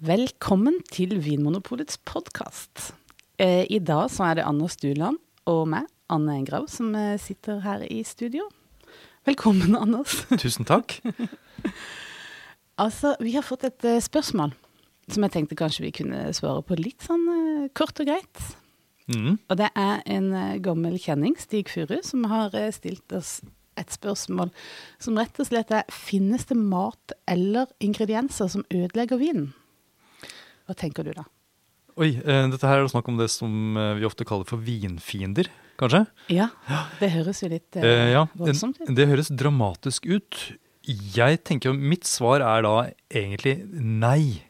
Velkommen til Vinmonopolets podkast. Eh, I dag så er det Anders Stuland og meg, Anne Engrav, som eh, sitter her i studio. Velkommen, Anders. Tusen takk. altså, vi har fått et eh, spørsmål som jeg tenkte kanskje vi kunne svare på litt sånn kort og greit. Mm. Og det er en gammel kjenning, Stig Furu, som har stilt oss et spørsmål som rett og slett er Finnes det mat eller ingredienser som ødelegger vinen? Hva tenker du da? Oi, eh, dette her er det snakk om det som eh, vi ofte kaller for vinfiender, kanskje? Ja, det høres jo litt eh, Eh, ja, voldsomt ut. det høres dramatisk ut. Jeg tenker jo, Mitt svar er da egentlig nei.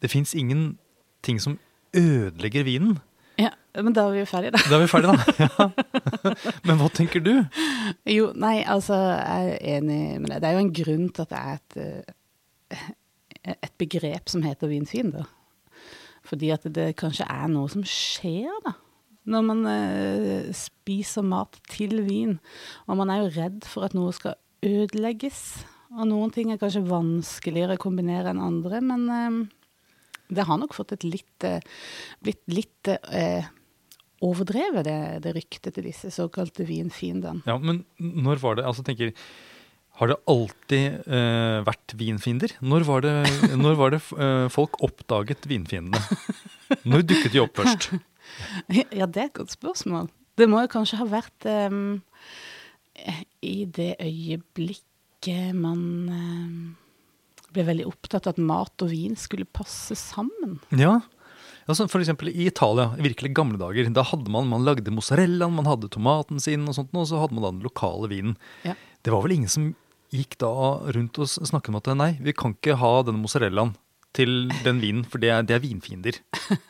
Det fins ingenting som ødelegger vinen. Ja, men da er vi jo ferdige, da. Da er vi ferdige, da. Ja. Men hva tenker du? Jo, nei, altså, jeg er enig med deg. Det er jo en grunn til at det er et, et begrep som heter vinfiender. Fordi at det kanskje er noe som skjer, da. Når man eh, spiser mat til vin. Og man er jo redd for at noe skal ødelegges. Og noen ting er kanskje vanskeligere å kombinere enn andre, men eh, det har nok fått et litt eh, blitt litt eh, overdrevet, det, det ryktet til disse såkalte vinfiendene. Ja, Men når var det altså tenker, Har det alltid uh, vært vinfiender? Når var det, når var det uh, folk oppdaget vinfiendene? Når dukket de opp først? Ja, det er et godt spørsmål. Det må jo kanskje ha vært um, i det øyeblikket man um, ble veldig opptatt av at mat og vin skulle passe sammen. Ja, altså for eksempel i Italia, i virkelig gamle dager, da hadde man, man lagde mozzarellaen, man hadde tomaten sin og sånt, og så hadde man da den lokale vinen. Ja. Det var vel ingen som gikk da rundt og snakket om at nei, vi kan ikke ha denne mozzarellaen til den vinen, for det er, det er vinfiender.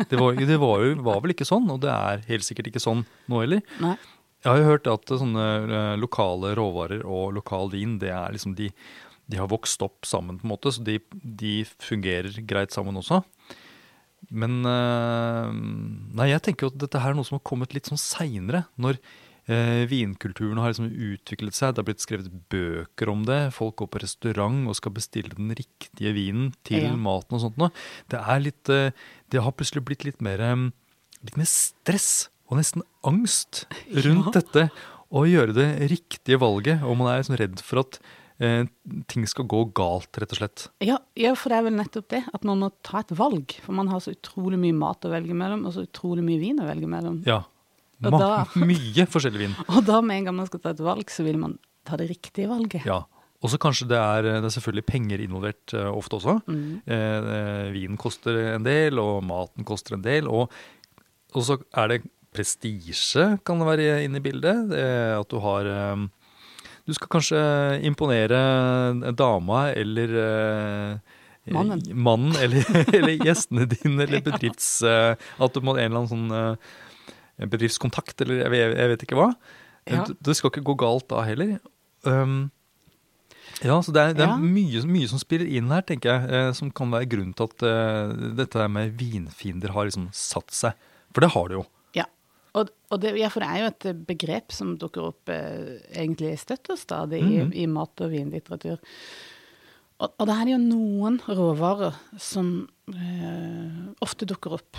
Det, var, det var, jo, var vel ikke sånn, og det er helt sikkert ikke sånn nå heller. Nei. Jeg har jo hørt at sånne eh, lokale råvarer og lokal vin, det er liksom de, de har vokst opp sammen på en måte, så de, de fungerer greit sammen også. Men eh, nei, jeg tenker jo at dette her er noe som har kommet litt sånn seinere, når eh, vinkulturen har liksom utviklet seg. Det har blitt skrevet bøker om det. Folk går på restaurant og skal bestille den riktige vinen til Ja. maten og sånt noe. Det er litt eh, Det har plutselig blitt litt mer, eh, litt mer stress og nesten angst rundt Ja. dette. Å gjøre det riktige valget, og man er liksom redd for at eh, ting skal gå galt, rett og slett. Ja, ja, for det er vel nettopp det, at man må ta et valg. For man har så utrolig mye mat å velge mellom, og så utrolig mye vin å velge mellom. Ja. Og da- mye forskjellig vin. Og da med en gang man skal ta et valg, så vil man ta det riktige valget. Ja. Og så kanskje det er, det er selvfølgelig penger involvert uh, ofte også. Mm. Eh, eh, vinen koster en del, og maten koster en del. Og, og så er det prestisje kan det være inne i bildet. Eh, at du har eh, Du skal kanskje imponere dama eller eh, Mannen. mannen eller, eller gjestene dine, eller bedrifts... at du må en eller annen sånn bedriftskontakt, eller jeg, jeg vet ikke hva. Ja. Det, skal ikke gå galt da heller. Um, ja, så det er, det er Ja. mye, mye som spiller inn her, tenker jeg, eh, som kan være grunnen til at eh, dette med vinfiender har liksom satt seg. For det har det jo. Ja, og, og det, ja, for det er jo et eh, begrep som dukker opp eh, egentlig støtt og stadig i, -hmm. i mat- og vinlitteratur. Og, og da er det jo noen råvarer som eh, ofte dukker opp.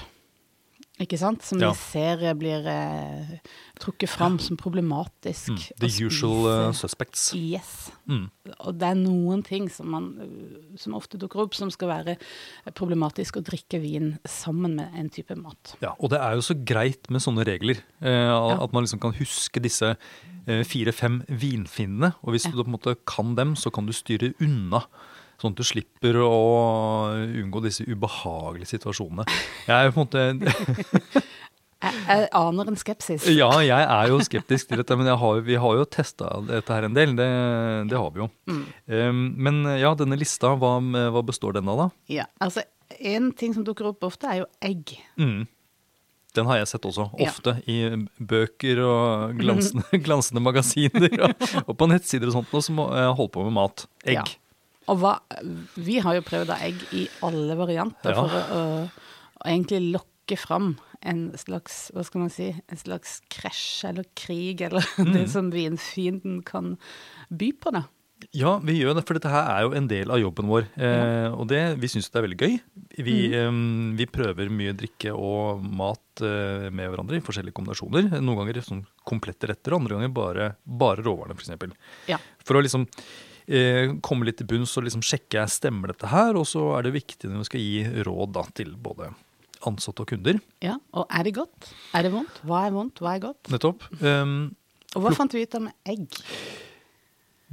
Ikke sant? Som Ja. vi ser eh, blir eh, trukket fram som problematisk. Mm. The usual uh, suspects. Yes. Mm. Og det er noen ting som, man, øh, som ofte dukker opp, som skal være problematisk å drikke vin sammen med en type mat. Ja, og det er jo så greit med sånne regler. Eh, Ja. At man liksom kan huske disse eh, fire-fem vinfinnene. Og hvis Ja. du på en måte kan dem, så kan du styre unna. Sånn at du slipper å unngå disse ubehagelige situasjonene. Jeg er på en måte Jeg, jeg aner en skepsis. Ja, jeg er jo skeptisk til dette, men har, vi har jo testa dette her en del. Det, det har vi jo. Mm. Um, men ja, denne lista, hva, hva består den av, da? Ja, altså En ting som dukker opp ofte, er jo egg. Mm. Den har jeg sett også, Ja. ofte i bøker og glansende, glansende magasiner. Og, og på nettsider og sånt, nå, som eh, holder på med mat. Egg. Ja. Og hva, vi har jo prøvd av egg i alle varianter Ja. for å, å, å egentlig lokke fram en slags hva skal man si, en slags krasj eller krig, eller det som vinfienden kan by på. da. Ja, vi gjør det, for dette her er jo en del av jobben vår. Eh, og det, vi syns det er veldig gøy. Vi, eh, vi prøver mye drikke og mat eh, med hverandre i forskjellige kombinasjoner. Noen ganger sånn komplette retter, andre ganger bare, bare råvarene, f.eks. Ja. For å liksom eh, komme litt til bunns og liksom sjekke stemmer dette her. Og så er det viktig når vi skal gi råd da, til både ansatte og kunder. ja. Og er det godt? Er det vondt? Hva er vondt? Hva er godt? Nettopp. Um, Og hva fant vi ut med egg?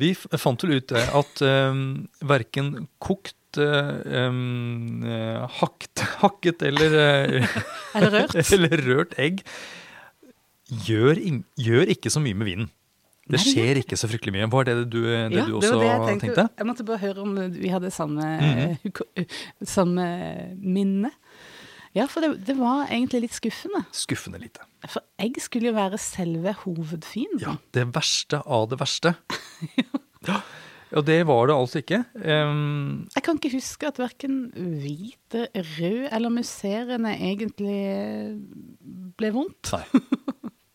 Vi fant vel ut det at um, verken kokt, um, uh, hakket, eller, Eller rørt? eller rørt egg gjør, gjør ikke så mye med vinen. Det skjer ikke så fryktelig mye. Var det det du, det ja, du også det jeg tenkte. tenkte? Jeg måtte bare høre om vi hadde samme, mm. samme minne. Ja, for det, det var egentlig litt skuffende. Skuffende lite. For jeg skulle jo være selve hovedfienden. Ja, det verste av det verste. ja, og det var det altså ikke. Um, Jeg kan ikke huske at verken hvite, rød eller musserende egentlig ble vondt. Nei.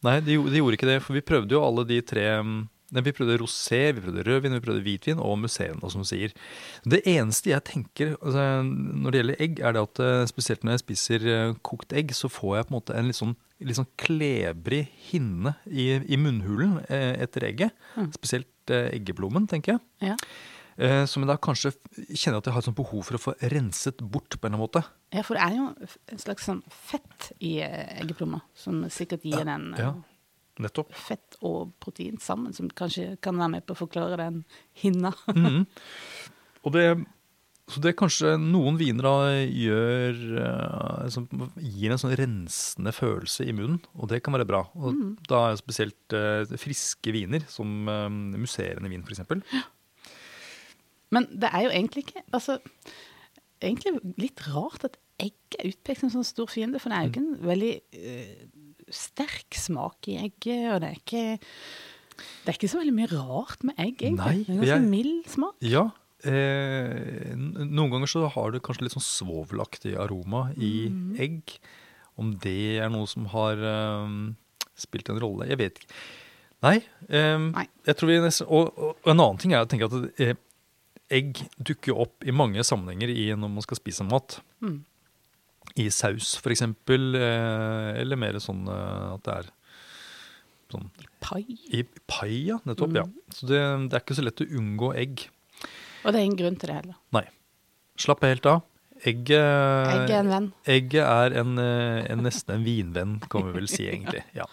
Nei, de, gjo- de gjorde ikke det, for vi prøvde jo alle de tre mm, Nei, Vi prøvde rosé, vi prøvde rødvin, vi prøvde hvitvin og museene, som du sier. Det eneste jeg tenker altså, når det gjelder egg, er det at eh, spesielt når jeg spiser eh, kokt egg, så får jeg på en måte en litt sånn, litt sånn klebrig hinne i, i munnhulen eh, etter egget. Mm. Spesielt eggeplommen, tenker jeg. Ja. Eh, som jeg da kanskje kjenner at jeg har et sånt behov for å få renset bort på en eller annen måte. ja, for det er jo en slags sånn fett i eh, eggeplomma, som sikkert gir den eh, Ja, nettopp. fett og protein sammen, som kanskje kan være med på å forklare den hinna. Mhm. Og det, så det kanskje noen viner da gjør som gir en sånn rensende følelse i munnen, og det kan være bra. Og Da er det spesielt friske viner, som musserende vin f.eks. Men det er jo egentlig ikke Altså, egentlig litt rart at egg er utpekt som sånn stor fiende, for det er jo ikke en veldig uh, sterk smak i egget, og det er ikke det er ikke så veldig mye rart med egg, egentlig. Nei, det er ganske jeg- mild smak. Ja. Eh, noen ganger så har det kanskje litt sånn svovelaktig aroma i egg. Om det er noe som har um, spilt en rolle, jeg vet ikke. Nei. Um, Nei. Jeg tror vi nesten, og, og en annen ting er å tenke at eh, egg dukker jo opp i mange sammenhenger i når man skal spise mat. Mm. I saus, for eksempel, eh, eller mer sånn eh, at det er sånn Pai. i pai, ja. Nettopp, ja. Så det, det er ikke så lett å unngå egg. Og det er ingen grunn til det heller. Nei. Slapp helt av. Egget, Egg er en venn. egget er en, eh, en, nesten en vinvenn, kan vi vel si, egentlig. Ja.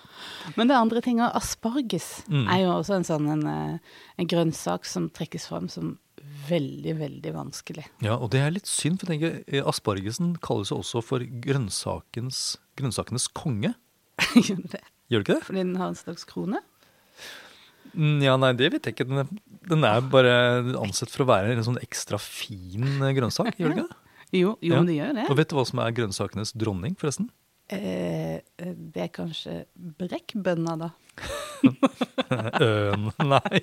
Men det er andre ting, asparges, Mm. er jo også en sånn en, en grønnsak som trekkes fram som veldig, veldig vanskelig. ja, og det er litt synd, for jeg tenker, eh, aspargesen kalles jo også for grønnsakens, grønnsakenes konge. Gjør det? Gjør det ikke det? Fordi den har en slags krone? Mm, Ja, nei, det vet jeg ikke. Den er, den er bare ansett for å være en sånn ekstra fin eh, grønnsak, gjør det ikke det? Jo, jo Ja. men det gjør det. Og vet du hva som er grønnsakenes dronning, forresten? Eh, eh, det er kanskje brekkbønna, da. Øn, nei.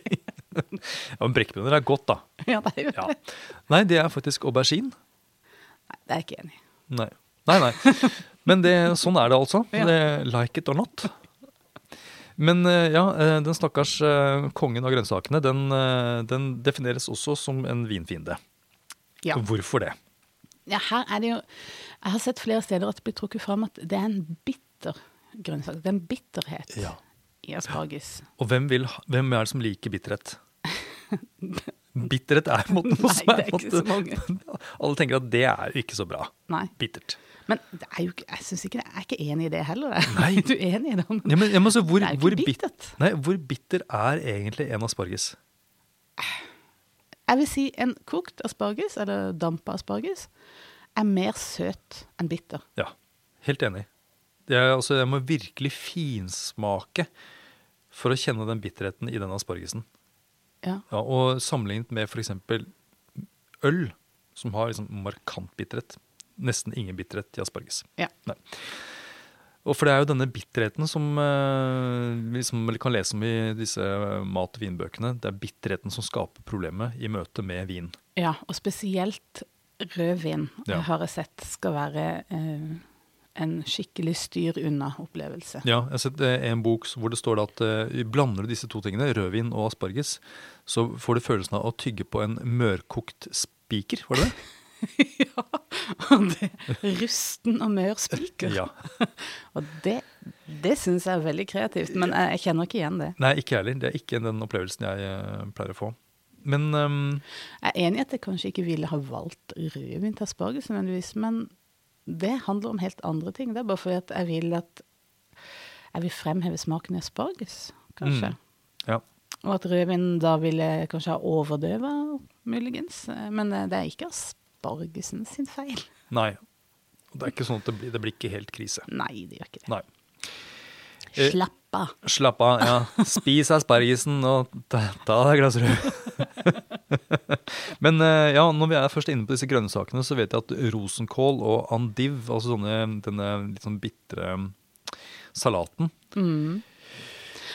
Men brekkbønner er godt, da. Ja, det er jo Ja. Nei, det er faktisk aubergine. Nei, det er jeg ikke enig i. Nei. Nei, nei. Men det, sånn er det altså. Ja. Det, like it or not. Men eh, ja, eh, den stakkars eh, kongen av grønnsakene, den, den defineres også som en vinfiende. Ja. Hvorfor det? ja, her er det jo Jeg har sett flere steder at det blir trukket fram at det er en bitter grønnsak. Det er en bitterhet Ja. i asparges. Og hvem, vil, hvem er det som liker bitterhet? Bitterhet er på en måte noe som er måte- Alle tenker at det er jo ikke så bra. Nei. Bittert. Men det jo jeg synes ikke, jeg er ikke enig i det heller. Nei. Du er enig i det? Men Ja, men, ja, men så, hvor, det er jo ikke bit, bittert. nei, hvor bitter er egentlig en asparges? Jeg vil si en kokt asparges, eller dampa asparges, er mer søt enn bitter. Ja, helt enig. Det er, altså, jeg må virkelig finsmake for å kjenne den bitterheten i den aspargesen. Ja. Ja, og sammenlignet med f.eks. øl, som har liksom markant bitterhet. Nesten ingen bitterhet i asparges. Ja. Nei. Og for det er jo denne bitterheten som eh, vi som kan lese om i disse mat- og vinbøkene. Det er bitterheten som skaper problemet i møte med vin. Ja, og spesielt rødvin Ja. har jeg sett skal være eh, en skikkelig styr unna-opplevelse. Ja, jeg har sett eh, en bok hvor det står at uh, blander du disse to tingene, rødvin og asparges, så får du følelsen av å tygge på en mørkokt spiker, var det det? ja, og det rusten og mør spiker. Ja. Og det, det syns jeg er veldig kreativt, men jeg, jeg kjenner ikke igjen det. Nei, ikke heller. Det er ikke den opplevelsen jeg uh, pleier å få. Men um, Jeg er enig i at jeg kanskje ikke ville ha valgt rødvin til asparges nødvendigvis, men det handler om helt andre ting. Det er bare fordi at jeg vil at jeg vil fremheve smaken i asparges, kanskje. Mm. ja. Og at rødvin da ville kanskje ha overdøva, muligens. Men eh, det er ikke aspargesen sin feil. Nei. Det er ikke sånn at det blir, det blir ikke helt krise. Nei, det gjør ikke det. Nei. Eh, Slapp av. Slapp av. ja. Spis aspargesen og ta, ta deg et. Men eh, ja, når vi er først inne på disse grønnsakene, så vet jeg at rosenkål og andiv, altså sånne, denne litt sånn bitre mm, salaten, Mm.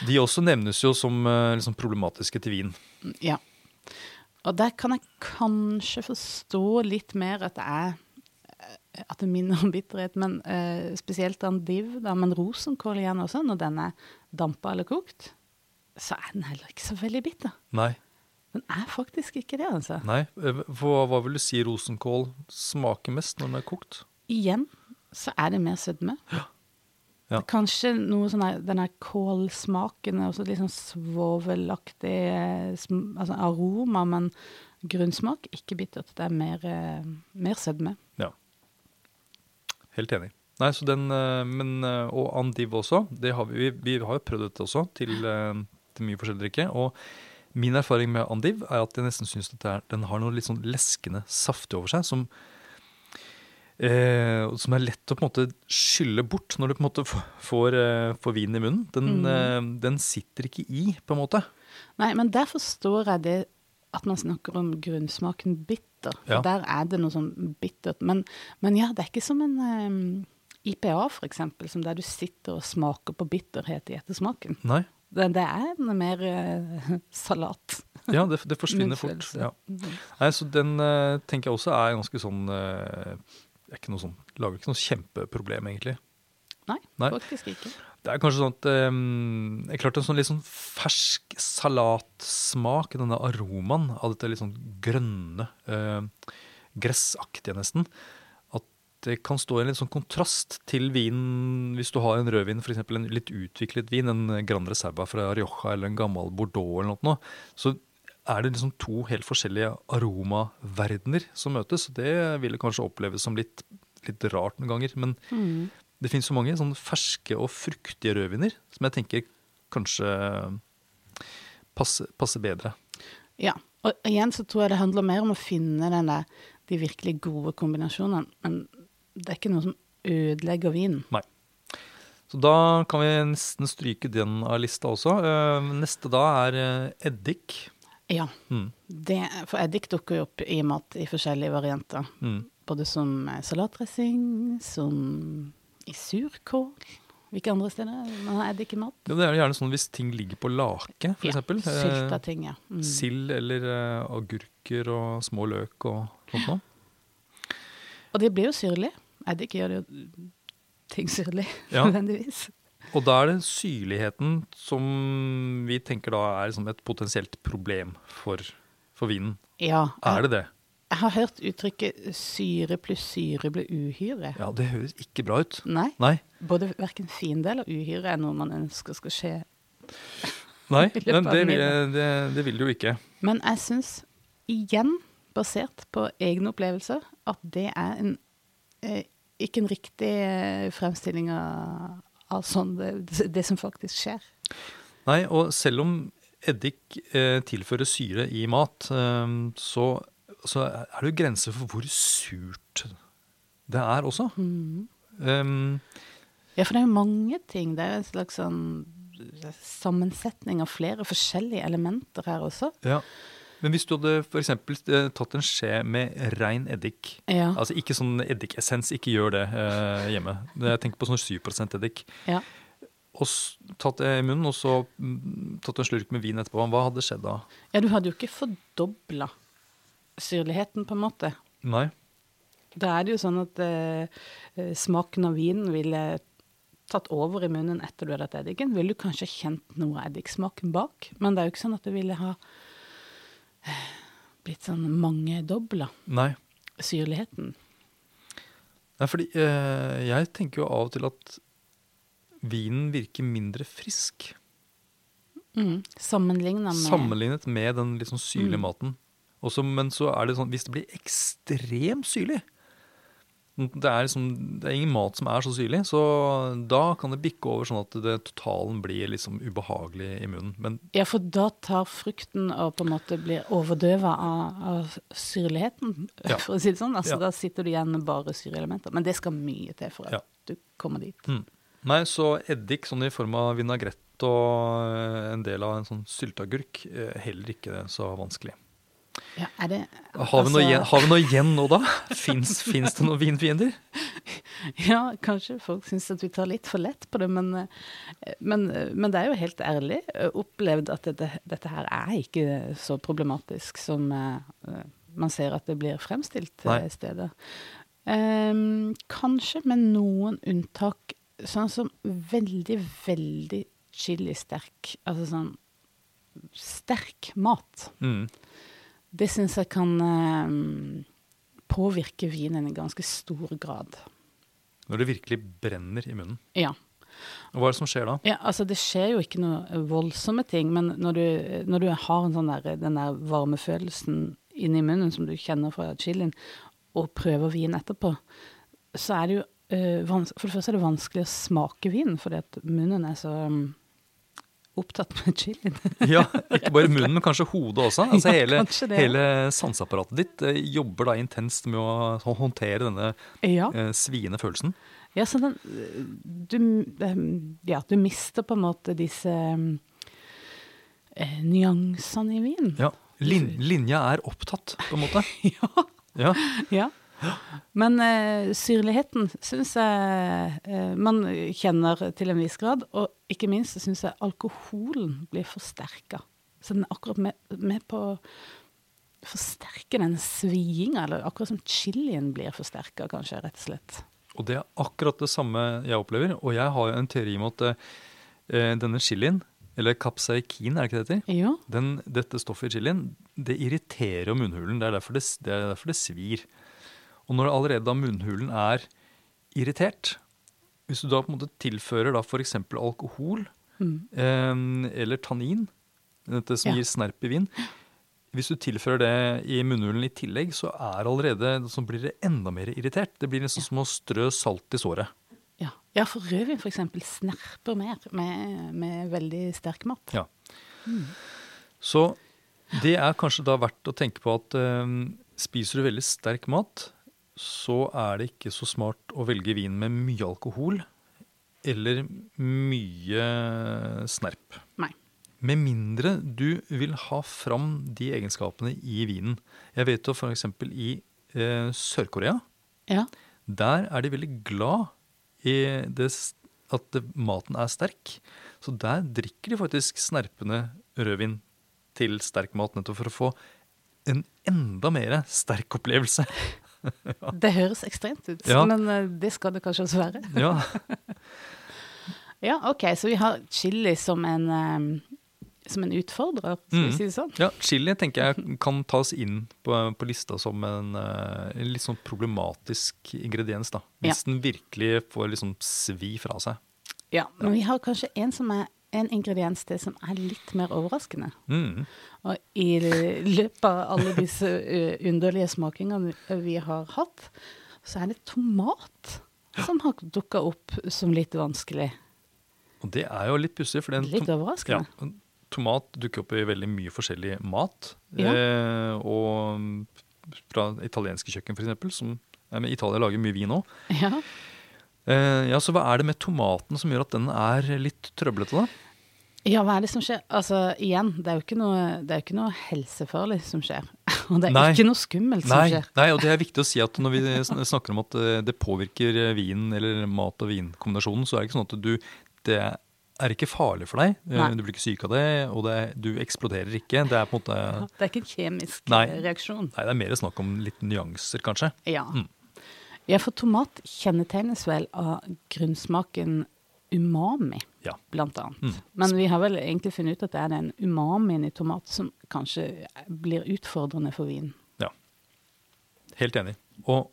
de også nevnes jo som liksom problematiske til vin. Ja. Og der kan jeg kanskje forstå litt mer at det er at det minner om bitterhet, men uh, spesielt andiv, da, men rosenkål igjen også, når den er dampa eller kokt, så er den heller ikke så veldig bitter. Nei. Den er faktisk ikke det, altså. nei. Eh, Hva, hva vil du si rosenkål smaker mest når den er kokt? Igjen så er det mer sødme. Ja. Kanskje noe sånn her, den her kålsmaken, også litt sånn svovelaktig eh, altså aroma, men grunnsmak, ikke bittert. Det er mer, mer sødme. Helt enig. Nei, så den, eh, men, eh, Og andiv også. Det har vi, vi, har jo prøvd dette også til, eh, til mye forskjellig drikke. Og min erfaring med andiv er at jeg nesten syns den har noe litt sånn leskende saftig over seg. som Eh, som er lett å på en måte skylle bort når du på en måte får, får vinen i munnen. Den, Mm. eh, den sitter ikke i, på en måte. Nei, men der forstår jeg det at man snakker om grunnsmaken bitter. For Ja. der er det noe sånn bittert. Men, men ja, det er ikke som en um, IPA, eksempel, som der du sitter og smaker på bitterhet i ettersmaken. Nei. Det, det er en mer uh, salat. Ja, det, det forsvinner fort. Ja. Mhm. Nei, så den uh, tenker jeg også er ganske sånn uh, ikke noe sånn, Lager ikke noe kjempeproblem, egentlig. Nei, Nei. faktisk ikke. Det er kanskje sånn at um, Jeg klarte en sånn litt sånn fersk salatsmak, denne aromaen av dette litt sånn grønne, uh, gressaktige nesten. At det kan stå i en litt sånn kontrast til vinen hvis du har en rødvin, f.eks. en litt utviklet vin, en Grand Reserva fra Rioja eller en gammel Bordeaux eller noe, så er det liksom to helt forskjellige aromaverdener som møtes. Det ville kanskje oppleves som litt, litt rart noen ganger. men Mm. Det finnes så mange sånne ferske og fruktige rødviner som jeg tenker kanskje passer, passer bedre. Ja. Og igjen så tror jeg det handler mer om å finne denne, de virkelig gode kombinasjonene. Men det er ikke noe som ødelegger vinen. Nei. Så da kan vi nesten stryke den av lista også. Eh, Neste da er eh, eddik. Ja. Mm. Det, for eddik dukker jo opp i mat i forskjellige varianter. Mm. Både som salatdressing, som i surkål. Hvilke andre steder man har eddik i mat? Ja, det er gjerne sånn hvis ting ligger på lake, for Ja, eksempel. Eh, Sylta ting, ja. Mm. Sild eller uh, agurker og små løk og sånt noe. Og det blir jo syrlig. Eddik gjør det jo ting syrlig, Ja. nødvendigvis. Og da er det syrligheten som vi tenker da er liksom et potensielt problem for, for vinen. Ja. Er det det? Jeg har hørt uttrykket 'syre pluss syre blir uhyre'. Ja, det høres ikke bra ut. Nei. Nei. Både verken fiende eller uhyre er noe man ønsker skal skje. Nei, men det, vil- det, det vil det jo ikke. Men jeg syns, igjen basert på egne opplevelser, at det er en, eh, ikke en riktig eh, fremstilling av, av sånn det, det som faktisk skjer. Nei, og selv om eddik eh, tilfører syre i mat, eh, så, så er det jo grenser for hvor surt det er også. Mm. Um, Ja, for det er jo mange ting. Det er en slags sånn sammensetning av flere forskjellige elementer her også. ja. Men hvis du hadde for eksempel, tatt en skje med rein eddik Ja. Altså ikke sånn eddikessens, ikke gjør det eh, hjemme. Jeg tenker på sånn 7 eddik. ja. Og tatt det i munnen, og så mm, tatt en slurk med vin etterpå. Hva hadde skjedd da? Ja, du hadde jo ikke fordobla syrligheten, på en måte. Nei. Da er det jo sånn at eh, eh, smaken av vinen ville tatt over i munnen etter du hadde hatt eddiken. Ville du kanskje kjent noe av eddiksmaken bak, men det er jo ikke sånn at det ville ha eh, blitt sånn mangedobla syrligheten. Nei, fordi eh, jeg tenker jo av og til at vinen virker mindre frisk. Mm. Sammenlignet med Sammenlignet med den litt sånn syrlige Mm. maten. Også, men så er det sånn, hvis det blir ekstremt syrlig det er, liksom, det er ingen mat som er så syrlig, så da kan det bikke over sånn at det, totalen blir liksom ubehagelig i munnen. Men Ja, for da tar frukten og på en måte blir overdøva av, av syrligheten, Ja. for å si det sånn. Altså Ja. Da sitter du igjen med bare syreelementer. Men det skal mye til for at Ja. du kommer dit. mm. Nei, så eddik sånn i form av vinagrett og eh, en del av en sånn sylteagurk, eh, heller ikke så vanskelig. Ja, er det Har vi, noe altså- igjen, har vi noe igjen nå, da? Fins, det noen vinfiender? Ja, kanskje folk syns at vi tar litt for lett på det, men, eh, men, eh, men det er jo helt ærlig eh, opplevd at dette, dette her er ikke så problematisk som man ser at det blir fremstilt Nei. stedet. steder. Ehm, kanskje med noen unntak, sånn som veldig, veldig chilisterk, altså sånn sterk mat. Mm. Det syns jeg kan eh, påvirke vinen i ganske stor grad. Når det virkelig brenner i munnen. Ja. Og hva er det som skjer da? Ja, altså det skjer jo ikke noe voldsomme ting, men når du, når du har en sånn der, den der varmefølelsen inni munnen som du kjenner fra chilien, og prøver vin etterpå, så er det jo eh, vans For det første er det vanskelig å smake vinen, fordi at munnen er så um, opptatt med chilien. Ja, Ikke bare munnen, men kanskje hodet også. Altså Ja, hele, hele sanseapparatet ditt eh, jobber da intenst med å håndtere denne ja. eh, sviende følelsen. ja, så den du, eh, Ja, du mister på en måte disse eh, nyansene i vinen. Ja, lin, Linja er opptatt, på en måte. ja. Ja, Ja. Men eh, syrligheten syns jeg eh, man kjenner til en viss grad. Og ikke minst syns jeg alkoholen blir forsterka. Så den er akkurat med, med på å forsterke den sviinga, eller akkurat som chilien blir forsterka, kanskje, rett og slett. Og det er akkurat det samme jeg opplever. Og jeg har jo en teori om at eh, denne chilien, eller capsaikin, er det ikke det heter? Ja. Den, dette stoffet i chilien, det irriterer jo munnhulen. Det er derfor det, det, er derfor det svir. Og når allerede da munnhulen er irritert, hvis du da på en måte tilfører da f.eks. alkohol Mm. eh, eller tannin, dette som Ja. gir snerp i vin Hvis du tilfører det i munnhulen i tillegg, så er allerede, så blir det enda mer irritert. Det blir nesten som å strø salt i såret. Ja. ja, for rødvin f.eks. snerper mer med, med veldig sterk mat. Ja. Så det er kanskje da verdt å tenke på at eh, spiser du veldig sterk mat, så er det ikke så smart å velge vin med mye alkohol eller mye snerp. Nei. Med mindre du vil ha fram de egenskapene i vinen. Jeg vet jo f.eks. i eh, Sør-Korea. Ja. Der er de veldig glad i det, at det, maten er sterk. Så der drikker de faktisk snerpende rødvin til sterk mat, nettopp for å få en enda mer sterk opplevelse. Det høres ekstremt ut, Ja. men eh, det skal det kanskje også være. Ja, Ja, OK, så vi har chili som en, eh, som en utfordrer, skal vi Mm. si det sånn? ja Chili tenker jeg kan tas inn på, på lista som en, eh, en litt sånn problematisk ingrediens. da. Hvis den virkelig får liksom svi fra seg. Ja, men vi har kanskje en som er en ingrediens til som er litt mer overraskende. Mm. Og i løpet av alle disse ø, underlige smakingene vi har hatt, så er det tomat som har dukka opp som litt vanskelig. Og det er jo litt pussig, Litt overraskende. Ja, tomat dukker opp i veldig mye forskjellig mat. Ja. Eh, og fra italienske kjøkken, f.eks. Som Italia lager mye vin òg. Ja. Eh, ja, så hva er det med tomaten som gjør at den er litt trøblete, da? ja, hva er det som skjer? Altså, igjen, det er jo ikke noe, det er jo ikke noe helsefarlig som skjer. Og det er Nei. ikke noe skummelt som Nei, skjer. nei, og det er viktig å si at når vi snakker om at eh, det påvirker vin, vinen eller mat- og vinkombinasjonen, så er det ikke sånn at du Det er ikke farlig for deg. Eh, Nei. Du blir ikke syk av det, og det, du eksploderer ikke. Det er på en måte Det er ikke en kjemisk reaksjon. Nei, det er mer snakk om litt nyanser, kanskje. Ja. Mm. Ja, for tomat kjennetegnes vel av grunnsmaken umami, Ja. blant annet. Mm. Men vi har vel egentlig funnet ut at det er den umamien i tomat som kanskje blir utfordrende for vin. Ja. Helt enig. Og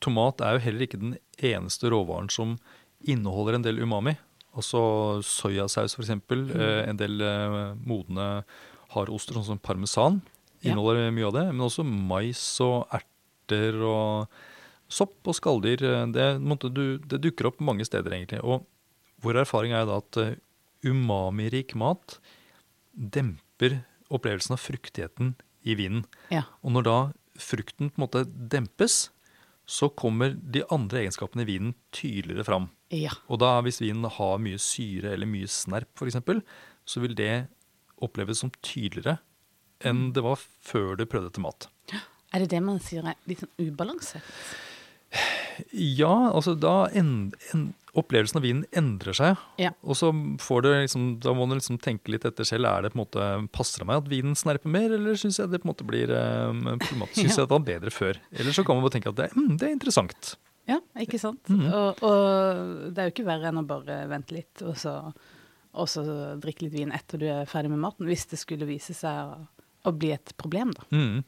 tomat er jo heller ikke den eneste råvaren som inneholder en del umami. Altså soyasaus f.eks. eksempel, Eh, en del eh, modne hardoster, sånn som parmesan, Ja. inneholder mye av det. Men også mais og erter og sopp og skalldyr. eh, Det, det dukker opp mange steder, egentlig. Og vår erfaring er da at eh, umamirik mat demper opplevelsen av fruktigheten i vinen. Ja. Og når da frukten på en måte dempes, så kommer de andre egenskapene i vinen tydeligere fram. Ja. Og da hvis vinen har mye syre eller mye snerp f.eks., så vil det oppleves som tydeligere enn det var før du prøvde til mat. Er det det man sier er litt sånn ubalanse? Ja, altså da en, en, opplevelsen av vinen endrer seg. Ja. Og så får du liksom, da må du liksom tenke litt etter selv. Er det på en måte, Passer det meg at vinen snerper mer, eller syns jeg det på en måte blir um, problematisk? Syns Ja. jeg det var bedre før? Eller så kan man bare tenke at det, mm, det er interessant. Ja, ikke sant? Mhm. og, og det er jo ikke verre enn å bare vente litt, og så, og så drikke litt vin etter du er ferdig med maten, hvis det skulle vise seg å, å bli et problem, da. Mm.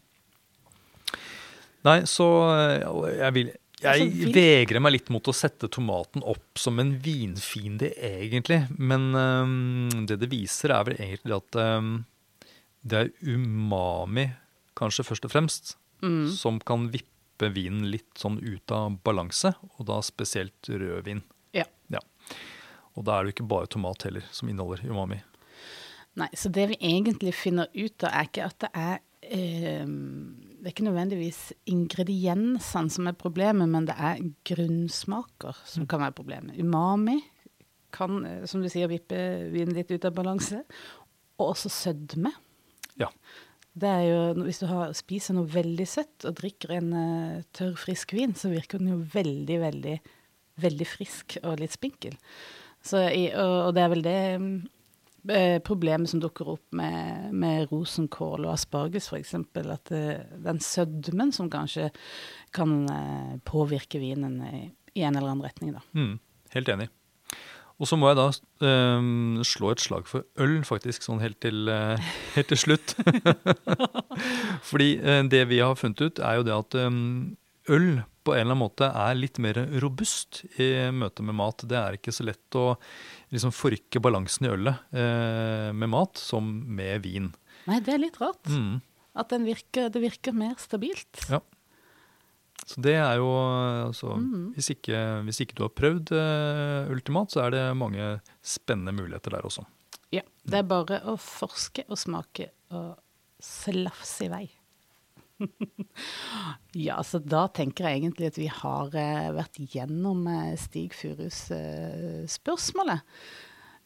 Nei, så eh, jeg vil jeg vegrer meg litt mot å sette tomaten opp som en vinfiende, egentlig. Men um, det det viser, er vel egentlig at um, det er umami, kanskje først og fremst, Mm. som kan vippe vinen litt sånn ut av balanse, og da spesielt rødvin. Ja. Og da er det jo ikke bare tomat heller som inneholder umami. Nei, så det vi egentlig finner ut av, er ikke at det er eh, Det er ikke nødvendigvis ingrediensene som er problemet, men det er grunnsmaker som kan være problemet. Umami kan, eh, som du sier, vippe vinen litt ut av balanse. Og også sødme. Ja. Det er jo, Hvis du har, spiser noe veldig søtt og drikker en uh, tørr, frisk vin, så virker den jo veldig, veldig, veldig frisk og litt spinkel. Så, og, og det er vel det mm, problemet som dukker opp med, med rosenkål og asparges, f.eks. At eh, den sødmen som kanskje kan eh, påvirke vinen i, en eller annen retning. Mm, helt enig. Og så må jeg da um, slå et slag for øl, faktisk, sånn helt til, uh, helt til slutt. Fordi uh, det vi har funnet ut, er jo det at um, øl på en eller annen måte er litt mer robust i møte med mat. Det er ikke så lett å liksom forrykke balansen i ølet eh, med mat som med vin. Nei, det er litt rart. Mm. At den virker, det virker mer stabilt. Ja. Så det er jo altså, mm. hvis, ikke, hvis ikke du har prøvd eh, Ultimat, så er det mange spennende muligheter der også. Ja, Det er bare å forske og smake og slafse i vei. ja, så da tenker jeg egentlig at vi har eh, vært gjennom eh, Stig Furus eh, spørsmålet.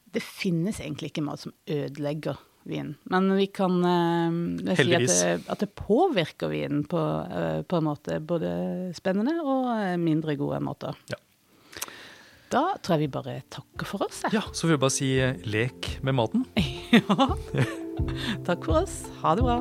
Det finnes egentlig ikke mat som ødelegger vin, men vi kan uh, si at det, at det påvirker vinen på, uh, på en måte både spennende og mindre gode måter. Ja. Da tror jeg vi bare takker for oss. Ja, så vil vi bare si lek med maten. Ja. Takk for oss. Ha det bra.